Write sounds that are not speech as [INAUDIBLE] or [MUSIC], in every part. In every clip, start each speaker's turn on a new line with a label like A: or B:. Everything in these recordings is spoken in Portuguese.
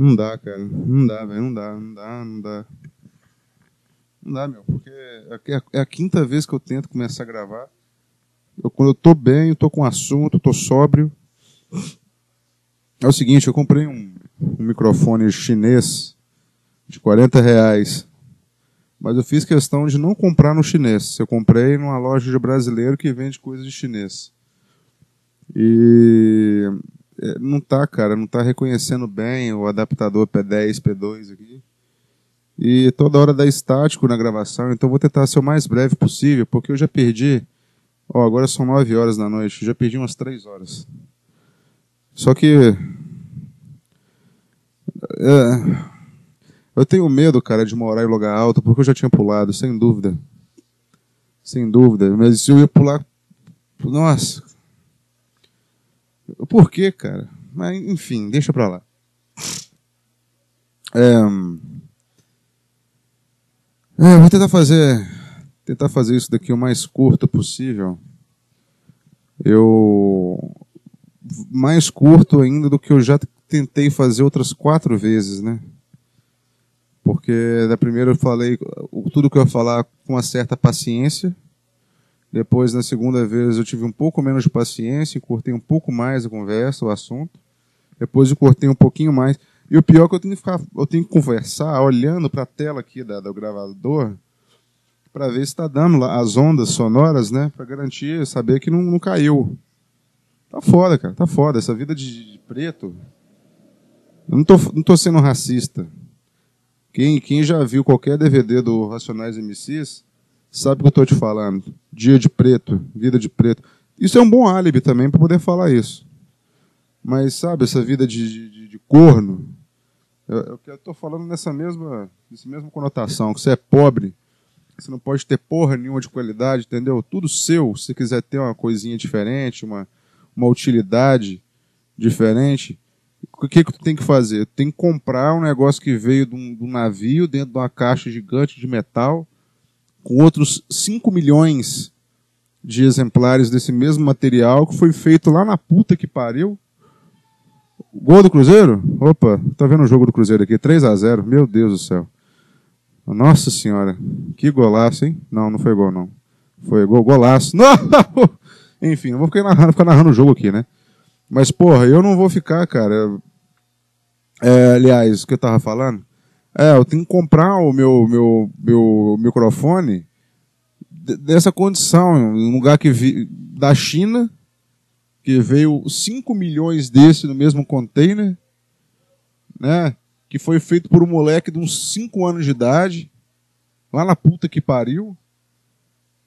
A: Não dá, cara. Não dá, velho. Não dá, não dá, não dá. Não dá, meu, porque é, é a quinta vez que eu tento começar a gravar. Eu, quando eu tô bem, eu tô com assunto, tô sóbrio. É o seguinte, eu comprei um, um microfone chinês de 40 reais. Mas eu fiz questão de não comprar no chinês. Eu comprei numa loja de brasileiro que vende coisas de chinês. E não tá, cara, não tá reconhecendo bem o adaptador P10, P2 aqui. E toda hora dá estático na gravação, então vou tentar ser o mais breve possível, porque eu já perdi. Ó, agora são 9 horas da noite, já perdi umas 3 horas. Só que. É, eu tenho medo, cara, de morar em lugar alto, porque eu já tinha pulado, sem dúvida. Sem dúvida. Mas se eu ia pular. Nossa. Por quê, cara? Mas, enfim, deixa pra lá. É. É, vou tentar fazer, tentar fazer isso daqui o mais curto possível. Eu mais curto ainda do que eu já tentei fazer outras quatro vezes, né? Porque da primeira eu falei tudo que eu ia falar com uma certa paciência. Depois, na segunda vez, eu tive um pouco menos de paciência e cortei um pouco mais a conversa, o assunto. Depois eu cortei um pouquinho mais. E o pior é que eu tenho que, ficar, eu tenho que conversar olhando para a tela aqui da, do gravador para ver se está dando as ondas sonoras, né? Para garantir, saber que não, não, caiu. Tá foda, cara. Tá foda. Essa vida de, de preto. Eu não tô, não tô sendo racista. Quem, quem já viu qualquer DVD do Racionais MCs sabe o que eu tô te falando. Dia de preto, vida de preto. Isso é um bom álibi também para poder falar isso. Mas sabe, essa vida de, de, de corno, eu, eu tô falando nessa mesma, nessa mesma conotação, que você é pobre, você não pode ter porra nenhuma de qualidade, entendeu? Tudo seu, se você quiser ter uma coisinha diferente, uma, uma utilidade diferente, o que, que tu tem que fazer? Tem que comprar um negócio que veio de um, de um, navio dentro de uma caixa gigante de metal, com outros 5 milhões de exemplares desse mesmo material que foi feito lá na puta que pariu, Gol do Cruzeiro? Opa, tá vendo o jogo do Cruzeiro aqui? 3 a 0 Meu Deus do céu. Nossa senhora. Que golaço, hein? Não, não foi gol, não. Foi gol, golaço. [LAUGHS] Não! Enfim, não vou ficar narrando, ficar narrando o jogo aqui, né? Mas, porra, eu não vou ficar, cara. É, aliás, o que eu tava falando? É, eu tenho que comprar o meu, meu, meu microfone dessa condição, um lugar que vi, da China, que veio 5 milhões desse no mesmo container, né? Que foi feito por um moleque de uns 5 anos de idade, lá na puta que pariu.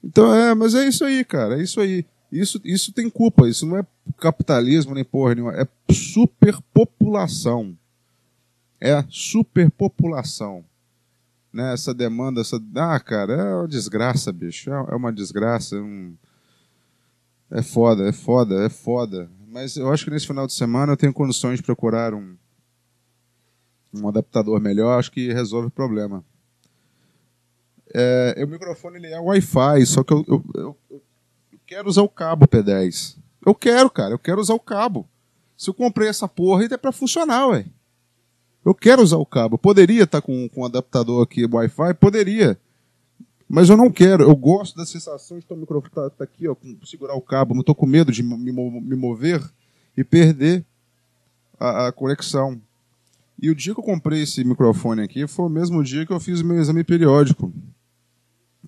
A: Então é, mas é isso aí, cara, é isso aí. Isso, isso tem culpa, isso não é capitalismo nem porra nenhuma, é superpopulação. É superpopulação. Né, essa demanda, essa. Ah, cara, é uma desgraça, bicho. É, é uma desgraça. Um é foda, é foda, é foda. Mas eu acho que nesse final de semana eu tenho condições de procurar um, um adaptador melhor, acho que resolve o problema. É, o microfone ele é Wi-Fi, só que eu, eu, eu, eu, quero usar o cabo P10. Eu quero, cara, eu quero usar o cabo. Se eu comprei essa porra, é para funcionar, ué. Eu quero usar o cabo. poderia estar tá com, com um adaptador aqui Wi-Fi? Poderia. Mas eu não quero, eu gosto da sensação de ter o microfone tá, tá aqui, ó, com, segurar o cabo, não estou com medo de me, me mover e perder a, a, conexão. E o dia que eu comprei esse microfone aqui foi o mesmo dia que eu fiz o meu exame periódico.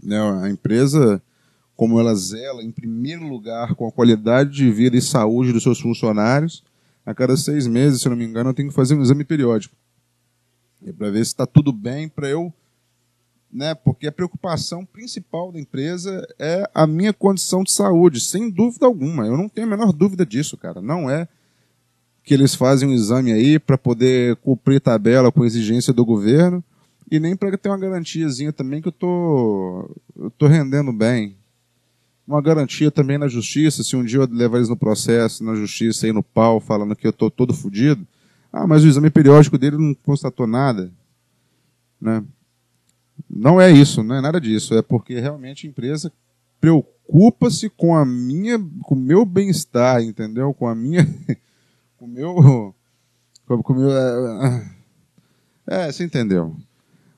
A: Né, a empresa, como ela zela, em primeiro lugar, com a qualidade de vida e saúde dos seus funcionários, a cada seis meses, se eu não me engano, eu tenho que fazer um exame periódico. Para ver se está tudo bem, para eu né? Porque a preocupação principal da empresa é a minha condição de saúde, sem dúvida alguma. Eu não tenho a menor dúvida disso, cara. Não é que eles fazem um exame aí para poder cumprir tabela com exigência do governo e nem para ter uma garantiazinha também que eu tô eu tô rendendo bem. Uma garantia também na justiça, se um dia eu levar eles no processo, na justiça aí no pau, falando que eu tô todo fodido. Ah, mas o exame periódico dele não constatou nada, né? Não é isso, não é nada disso. É porque realmente a empresa preocupa-se com a minha, com o meu bem-estar, entendeu? Com a minha, [LAUGHS] com o meu, com, o meu, é, É, você entendeu.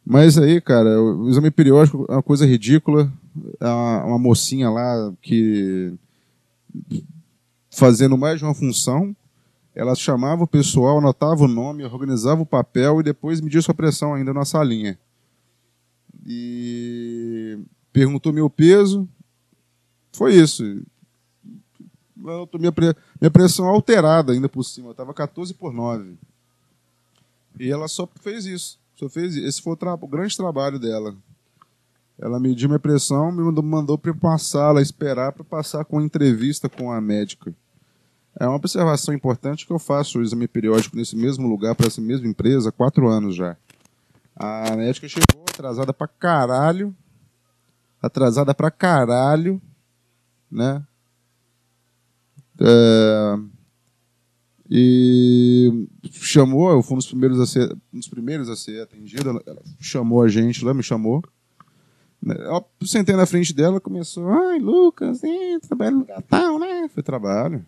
A: Mas aí, cara, o exame periódico é uma coisa ridícula. Uma mocinha lá que fazendo mais de uma função, ela chamava o pessoal, anotava o nome, organizava o papel e depois media sua pressão ainda na salinha. E perguntou meu peso, foi isso. Minha, minha pressão alterada ainda por cima, eu estava 14 por 9. E ela só fez isso. Só fez isso. Esse foi o, tra o grande trabalho dela. Ela mediu minha pressão, me mandou, mandou para uma sala esperar para passar com entrevista com a médica. É uma observação importante que eu faço o exame periódico nesse mesmo lugar, para essa mesma empresa, há quatro anos já. A médica chegou atrasada pra caralho. Atrasada pra caralho. Né? É, e chamou, eu fui um dos primeiros a ser, um dos primeiros a ser atendido. Ela, chamou a gente lá, me chamou. Eu sentei na frente dela, começou, ai, Lucas, hein, trabalho no Gatão, né? Foi trabalho.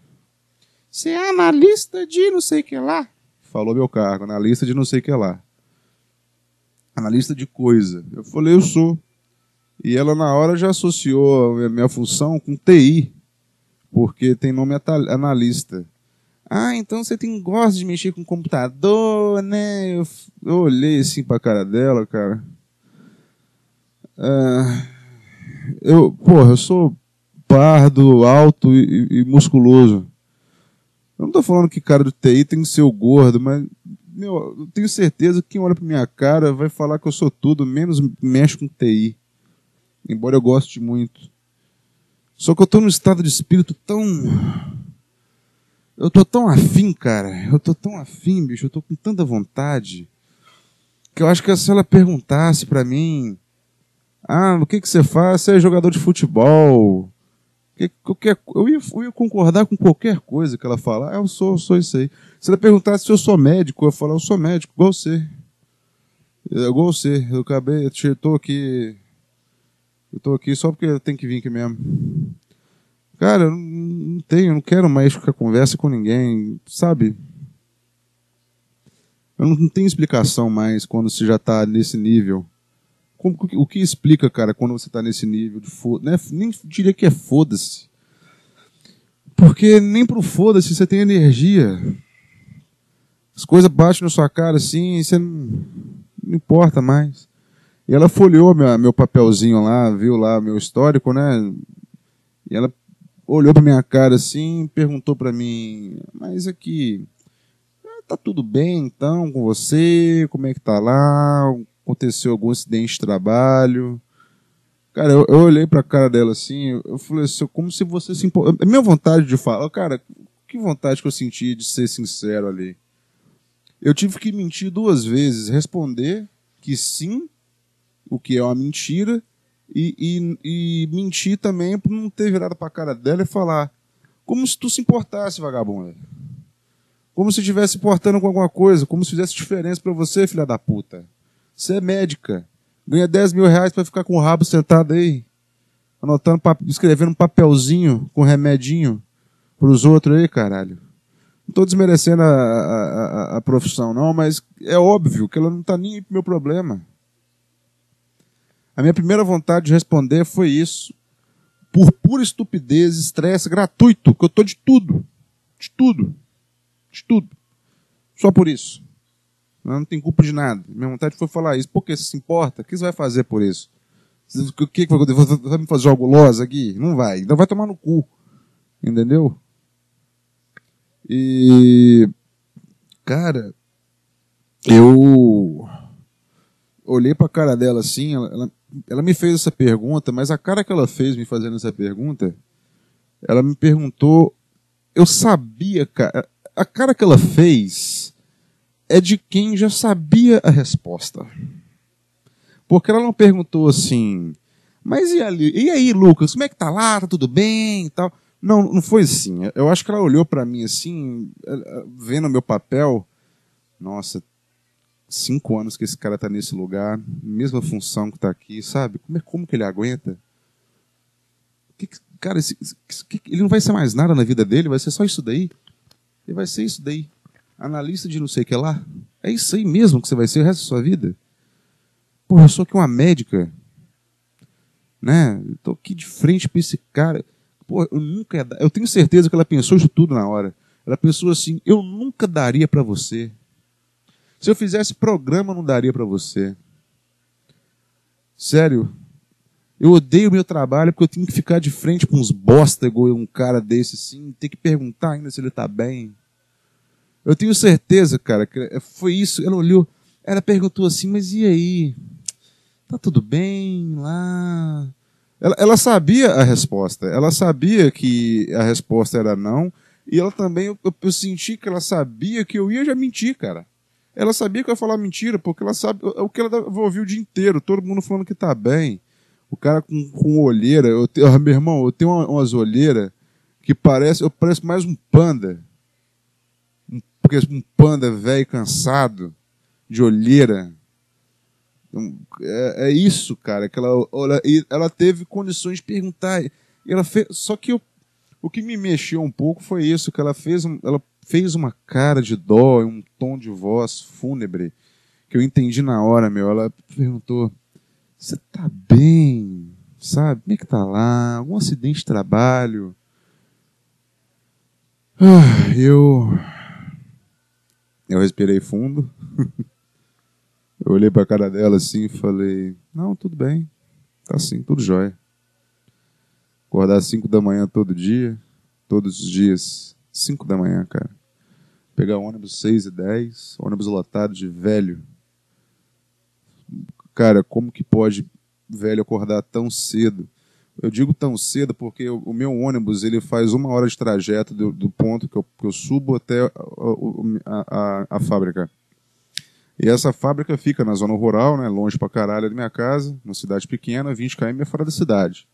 A: Você é analista de não sei o que lá. Falou meu cargo, analista de não sei o que lá. Analista de coisa. Eu falei, eu sou. E ela na hora já associou a minha função com TI, porque tem nome analista. Ah, então você tem gosta de mexer com computador, né? Eu, eu olhei assim pra cara dela, cara. Ah, eu, porra, eu sou pardo, alto e, e musculoso. Eu não tô falando que cara do TI tem que ser o gordo, mas meu, eu tenho certeza que quem olha pra minha cara vai falar que eu sou tudo, menos mexe com TI. Embora eu goste muito. Só que eu tô num estado de espírito tão. Eu tô tão afim, cara. Eu tô tão afim, bicho. Eu tô com tanta vontade. Que eu acho que se ela perguntasse para mim. Ah, o que, que você faz? Você é jogador de futebol? Qualquer, eu, ia, eu ia concordar com qualquer coisa que ela falar. Ah, eu sou, eu sou isso aí. Se ela perguntasse se eu sou médico, eu ia falar, eu sou médico, igual você. É igual você. Eu acabei, eu tô aqui. Eu tô aqui só porque eu tenho que vir aqui mesmo. Cara, eu não tenho, eu não quero mais ficar conversa com ninguém, sabe? Eu não, não tenho explicação mais quando você já tá nesse nível. Como, o que explica, cara, quando você está nesse nível de foda né? Nem diria que é foda-se. Porque nem pro foda-se você tem energia. As coisas batem na sua cara assim, você não, não importa mais. E ela folheou meu, meu papelzinho lá, viu lá meu histórico, né? E ela olhou pra minha cara assim, perguntou para mim, mas aqui, tá tudo bem então com você? Como é que tá lá? Aconteceu algum acidente de trabalho. Cara, eu, eu olhei pra cara dela assim, eu falei assim, como se você se impor... A minha vontade de falar, cara, que vontade que eu senti de ser sincero ali. Eu tive que mentir duas vezes, responder que sim, o que é uma mentira, e, e, e mentir também por não ter virado pra cara dela e falar, como se tu se importasse, vagabundo. Como se estivesse importando com alguma coisa, como se fizesse diferença para você, filha da puta. Você é médica. Ganha 10 mil reais para ficar com o rabo sentado aí. Anotando, escrevendo um papelzinho com remedinho pros outros aí, caralho. Não tô desmerecendo a, a, a, a, profissão, não, mas é óbvio que ela não tá nem pro meu problema. A minha primeira vontade de responder foi isso. Por pura estupidez, estresse gratuito, que eu tô de tudo. De tudo. De tudo. Só por isso. Não tem culpa de nada. Minha vontade foi falar isso. Por que se importa? O que você vai fazer por isso? O que, vai acontecer? Vai me fazer algo gulosa aqui? Não vai. Então vai tomar no cu. Entendeu? E. Cara, eu olhei pra cara dela assim, ela, ela, ela, me fez essa pergunta, mas a cara que ela fez me fazendo essa pergunta, ela me perguntou, eu sabia, cara, a cara que ela fez é de quem já sabia a resposta. Porque ela não perguntou assim, mas e, ali, e aí, Lucas, como é que tá lá? Tá tudo bem e tal? Não, não foi assim. Eu acho que ela olhou para mim assim, vendo meu papel. Nossa, cinco anos que esse cara tá nesse lugar, mesma função que tá aqui, sabe? Como, é, como que ele aguenta? Que, cara, esse, que, ele não vai ser mais nada na vida dele, vai ser só isso daí. Ele vai ser isso daí analista de não sei o que lá. É isso aí mesmo que você vai ser o resto da sua vida? Pô, eu sou aqui uma médica. Né? Tô aqui de frente pra esse cara. Pô, eu nunca ia dar. Eu tenho certeza que ela pensou isso tudo na hora. Ela pensou assim: eu nunca daria para você. Se eu fizesse programa, eu não daria para você. Sério. Eu odeio o meu trabalho porque eu tenho que ficar de frente com uns bosta igual um cara desse assim, ter que perguntar ainda se ele tá bem. Eu tenho certeza, cara, que foi isso. Ela olhou, ela perguntou assim, mas e aí? Tá tudo bem lá? Ela, ela sabia a resposta. Ela sabia que a resposta era não. E ela também, eu, eu, senti que ela sabia que eu ia já mentir, cara. Ela sabia que eu ia falar mentira, porque ela sabe o que ela ouviu o dia inteiro, todo mundo falando que tá bem. O cara com, com olheira, eu tenho, meu irmão, eu tenho umas olheiras que parece, eu pareço mais um panda porque um panda velho cansado, de olheira. É, é, isso, cara, que ela, ela, ela teve condições de perguntar. Ela fez, só que eu, o que me mexeu um pouco foi isso, que ela fez, ela fez uma cara de dó, um tom de voz fúnebre, que eu entendi na hora, meu. Ela perguntou: Você tá bem? Sabe? Como é que tá lá? Algum acidente de trabalho? Ah, eu eu respirei fundo. [LAUGHS] eu olhei para a cara dela assim e falei: Não, tudo bem. Tá assim, tudo jóia. Acordar às 5 da manhã todo dia, todos os dias, 5 da manhã, cara. Pegar ônibus 6 e 10, ônibus lotado de velho. Cara, como que pode velho acordar tão cedo? Eu digo tão cedo porque o, meu ônibus ele faz uma hora de trajeto do, do ponto que eu, que eu, subo até a, a, a, fábrica. E essa fábrica fica na zona rural, né, longe pra caralho da minha casa, numa cidade pequena, 20 km fora da cidade.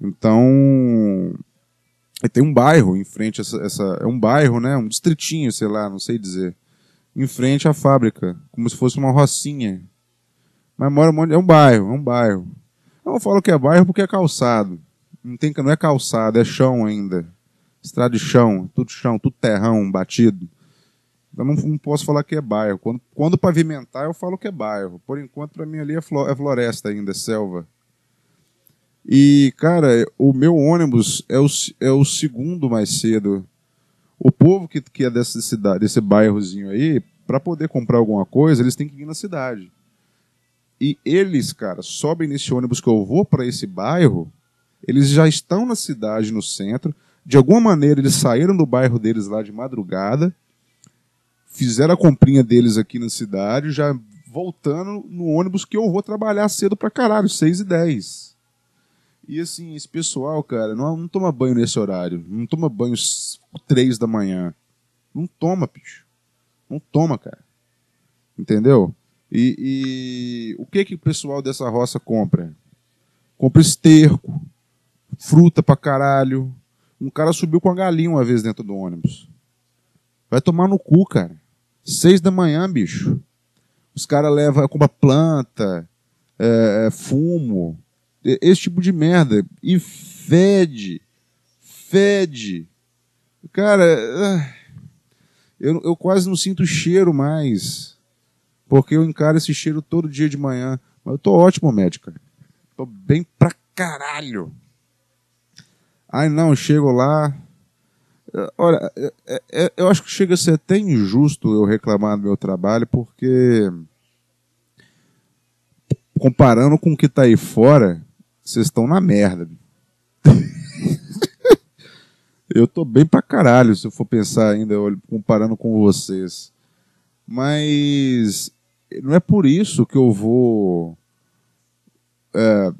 A: Então, tem um bairro em frente, essa, essa, é um bairro, né, um distritinho, sei lá, não sei dizer, em frente à fábrica, como se fosse uma rocinha. Mas mora um é um bairro, é um bairro. Eu falo que é bairro porque é calçado. Não, tem, não é calçado, é chão ainda. Estrada de chão, tudo chão, tudo terrão, batido. Eu não, não posso falar que é bairro. Quando, quando pavimentar, eu falo que é bairro. Por enquanto, para mim ali é, é floresta ainda, é selva. E, cara, o meu ônibus é o, é o segundo mais cedo. O povo que, que é dessa cidade, desse bairrozinho aí, para poder comprar alguma coisa, eles têm que ir na cidade. E eles, cara, sobem nesse ônibus que eu vou para esse bairro, eles já estão na cidade, no centro. De alguma maneira, eles saíram do bairro deles lá de madrugada, fizeram a comprinha deles aqui na cidade, já voltando no ônibus que eu vou trabalhar cedo pra caralho, 6 e 10. E assim, esse pessoal, cara, não, não toma banho nesse horário. Não toma banho 3 da manhã. Não toma, bicho. Não toma, cara. Entendeu? E, e, o que que o pessoal dessa roça compra? Compra esterco, fruta pra caralho. Um cara subiu com a galinha uma vez dentro do ônibus. Vai tomar no cu, cara. Seis da manhã, bicho. Os caras levam, compra planta, é, é fumo, esse tipo de merda. E fede. Fede. Cara, ah, eu, eu quase não sinto cheiro mais porque eu encaro esse cheiro todo dia de manhã. Mas eu tô ótimo, médica. Tô bem pra caralho. Ai, não, chego lá. Olha, é, é, é, eu acho que chega a ser até injusto eu reclamar do meu trabalho, porque comparando com o que tá aí fora, vocês estão na merda. [LAUGHS] eu tô bem pra caralho, se eu for pensar ainda, comparando com vocês. Mas não é por isso que eu vou é,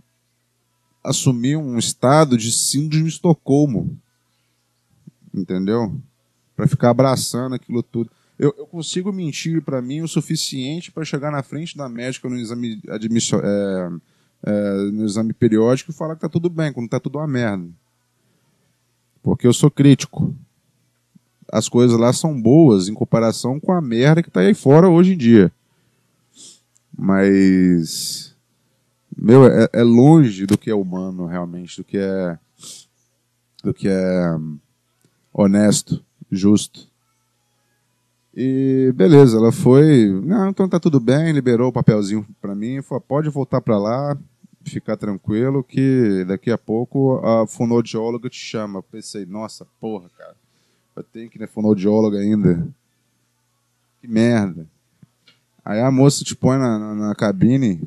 A: assumir um estado de síndrome de Estocolmo. Entendeu? Para ficar abraçando aquilo tudo. Eu, eu consigo mentir para mim o suficiente para chegar na frente da médica no exame, é, é, no exame periódico e falar que tá tudo bem, quando tá tudo uma merda. Porque eu sou crítico. As coisas lá são boas em comparação com a merda que tá aí fora hoje em dia. Mas. Meu, é, é longe do que é humano, realmente, do que é. do que é honesto, justo. E beleza, ela foi. Não, então tá tudo bem, liberou o papelzinho para mim, falou: pode voltar para lá, ficar tranquilo, que daqui a pouco a fonoaudióloga te chama. Pensei, nossa, porra, cara, eu tenho que ir na fonoaudióloga ainda. Que merda. Aí a moça te põe na, na, na cabine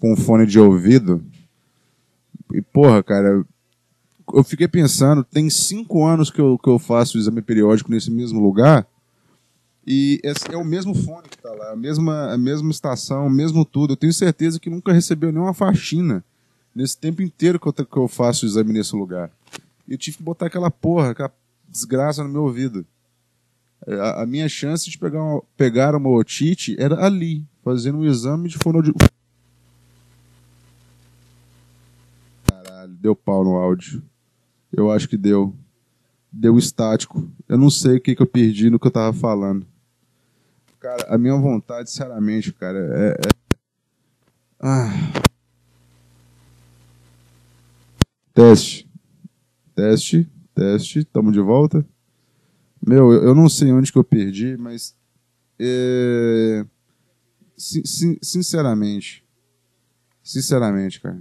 A: com um fone de ouvido. E, porra, cara, eu fiquei pensando, tem cinco anos que eu, que eu faço o exame periódico nesse mesmo lugar. E é, é o mesmo fone que está lá, a mesma, a mesma estação, o mesmo tudo. Eu tenho certeza que nunca recebeu nenhuma faxina nesse tempo inteiro que eu, que eu faço o exame nesse lugar. E eu tive que botar aquela porra, aquela desgraça no meu ouvido. A, a minha chance de pegar uma, pegar uma otite era ali, fazendo um exame de fonoaudiólogo. Caralho, deu pau no áudio. Eu acho que deu. Deu estático. Eu não sei o que, que eu perdi no que eu tava falando. Cara, a minha vontade, sinceramente, cara, é. é... Ah. Teste. Teste. Teste. Tamo de volta. Meu, eu, não sei onde que eu perdi, mas. É... Sin sinceramente. Sinceramente, cara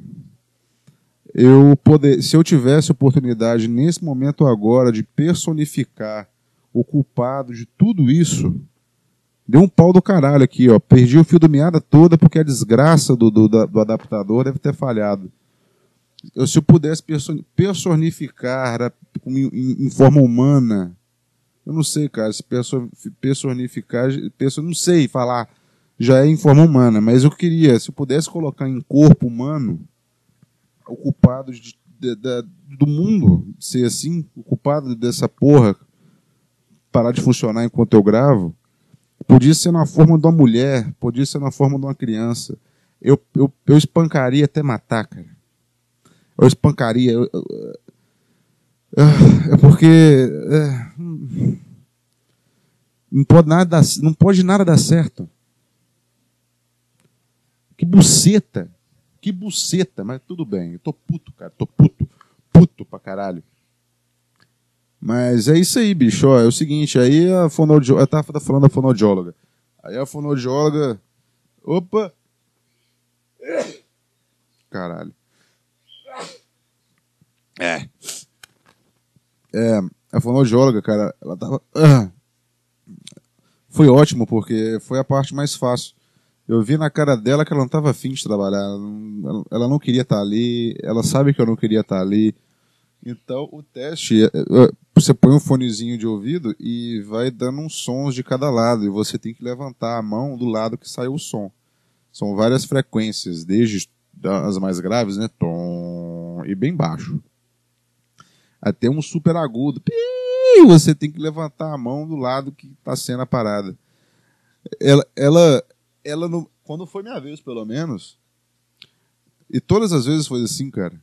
A: eu poder, se eu tivesse oportunidade nesse momento agora de personificar o culpado de tudo isso, deu um pau do caralho aqui, ó. Perdi o fio do meada toda porque a desgraça do, do, do adaptador deve ter falhado. Eu, se eu pudesse personificar em, em, forma humana, eu não sei, cara, se personificar, não sei falar, já é em forma humana, mas eu queria, se eu pudesse colocar em corpo humano, o culpado de, de, de, do mundo ser assim, o culpado dessa porra parar de funcionar enquanto eu gravo, podia ser na forma de uma mulher, podia ser na forma de uma criança. Eu, eu, eu espancaria até matar, cara. Eu espancaria. Eu, é porque. É, não pode nada dar, não pode nada dar certo. Que buceta. Que buceta, mas tudo bem. Eu tô puto, cara. Tô puto. Puto pra caralho. Mas é isso aí, bicho. Ó, é o seguinte, aí a fonoaudióloga. Eu tava falando da fonoaudióloga. Aí a fonoaudióloga. Opa! Caralho. É. É, a fonoaudióloga, cara, ela tava. Foi ótimo, porque foi a parte mais fácil. Eu vi na cara dela que ela não estava afim de trabalhar. Ela não queria estar tá ali. Ela sabe que eu não queria estar tá ali. Então, o teste, é, é, você põe um fonezinho de ouvido e vai dando uns sons de cada lado. E você tem que levantar a mão do lado que sai o som. São várias frequências, desde as mais graves, né? Tom, e bem baixo. Até um super agudo. Você tem que levantar a mão do lado que está sendo a parada. Ela, ela, ela não. Quando foi minha vez, pelo menos. E todas as vezes foi assim, cara.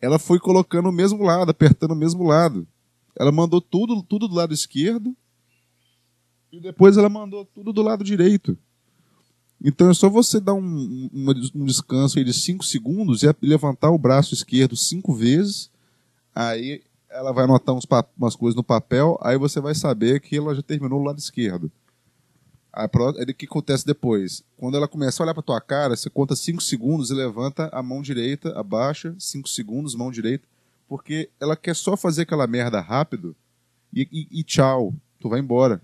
A: Ela foi colocando o mesmo lado, apertando o mesmo lado. Ela mandou tudo, tudo do lado esquerdo. E depois ela mandou tudo do lado direito. Então é só você dar um, um, um descanso de 5 segundos e levantar o braço esquerdo cinco vezes. Aí ela vai anotar uns, umas coisas no papel. Aí você vai saber que ela já terminou o lado esquerdo. Aí, o que acontece depois? Quando ela começa a olhar para tua cara, você conta 5 segundos e levanta a mão direita, abaixa, 5 segundos, mão direita, porque ela quer só fazer aquela merda rápido e, e, e tchau, tu vai embora.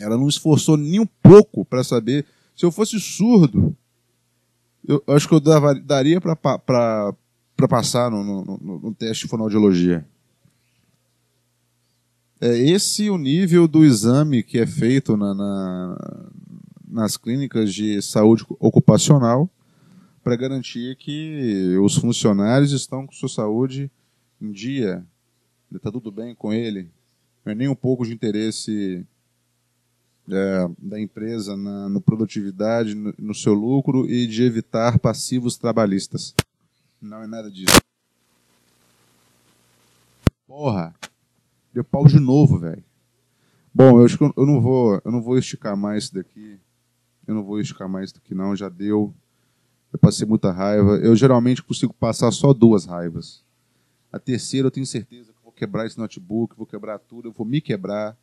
A: Ela não esforçou nem um pouco para saber. Se eu fosse surdo, eu acho que eu daria para passar no, no, no, no teste de fonoaudiologia. É esse o nível do exame que é feito na, na nas clínicas de saúde ocupacional para garantir que os funcionários estão com sua saúde em dia, está tudo bem com ele, não é nem um pouco de interesse é, da empresa na no produtividade, no, no seu lucro e de evitar passivos trabalhistas. Não é nada disso. Porra! Deu pau de novo, velho. Bom, eu eu não vou, eu não vou esticar mais isso daqui. Eu não vou esticar mais isso daqui não, já deu. Eu passei muita raiva. Eu geralmente consigo passar só duas raivas. A terceira eu tenho certeza que vou quebrar esse notebook, vou quebrar tudo, eu vou me quebrar.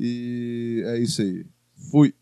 A: E é isso aí. Fui.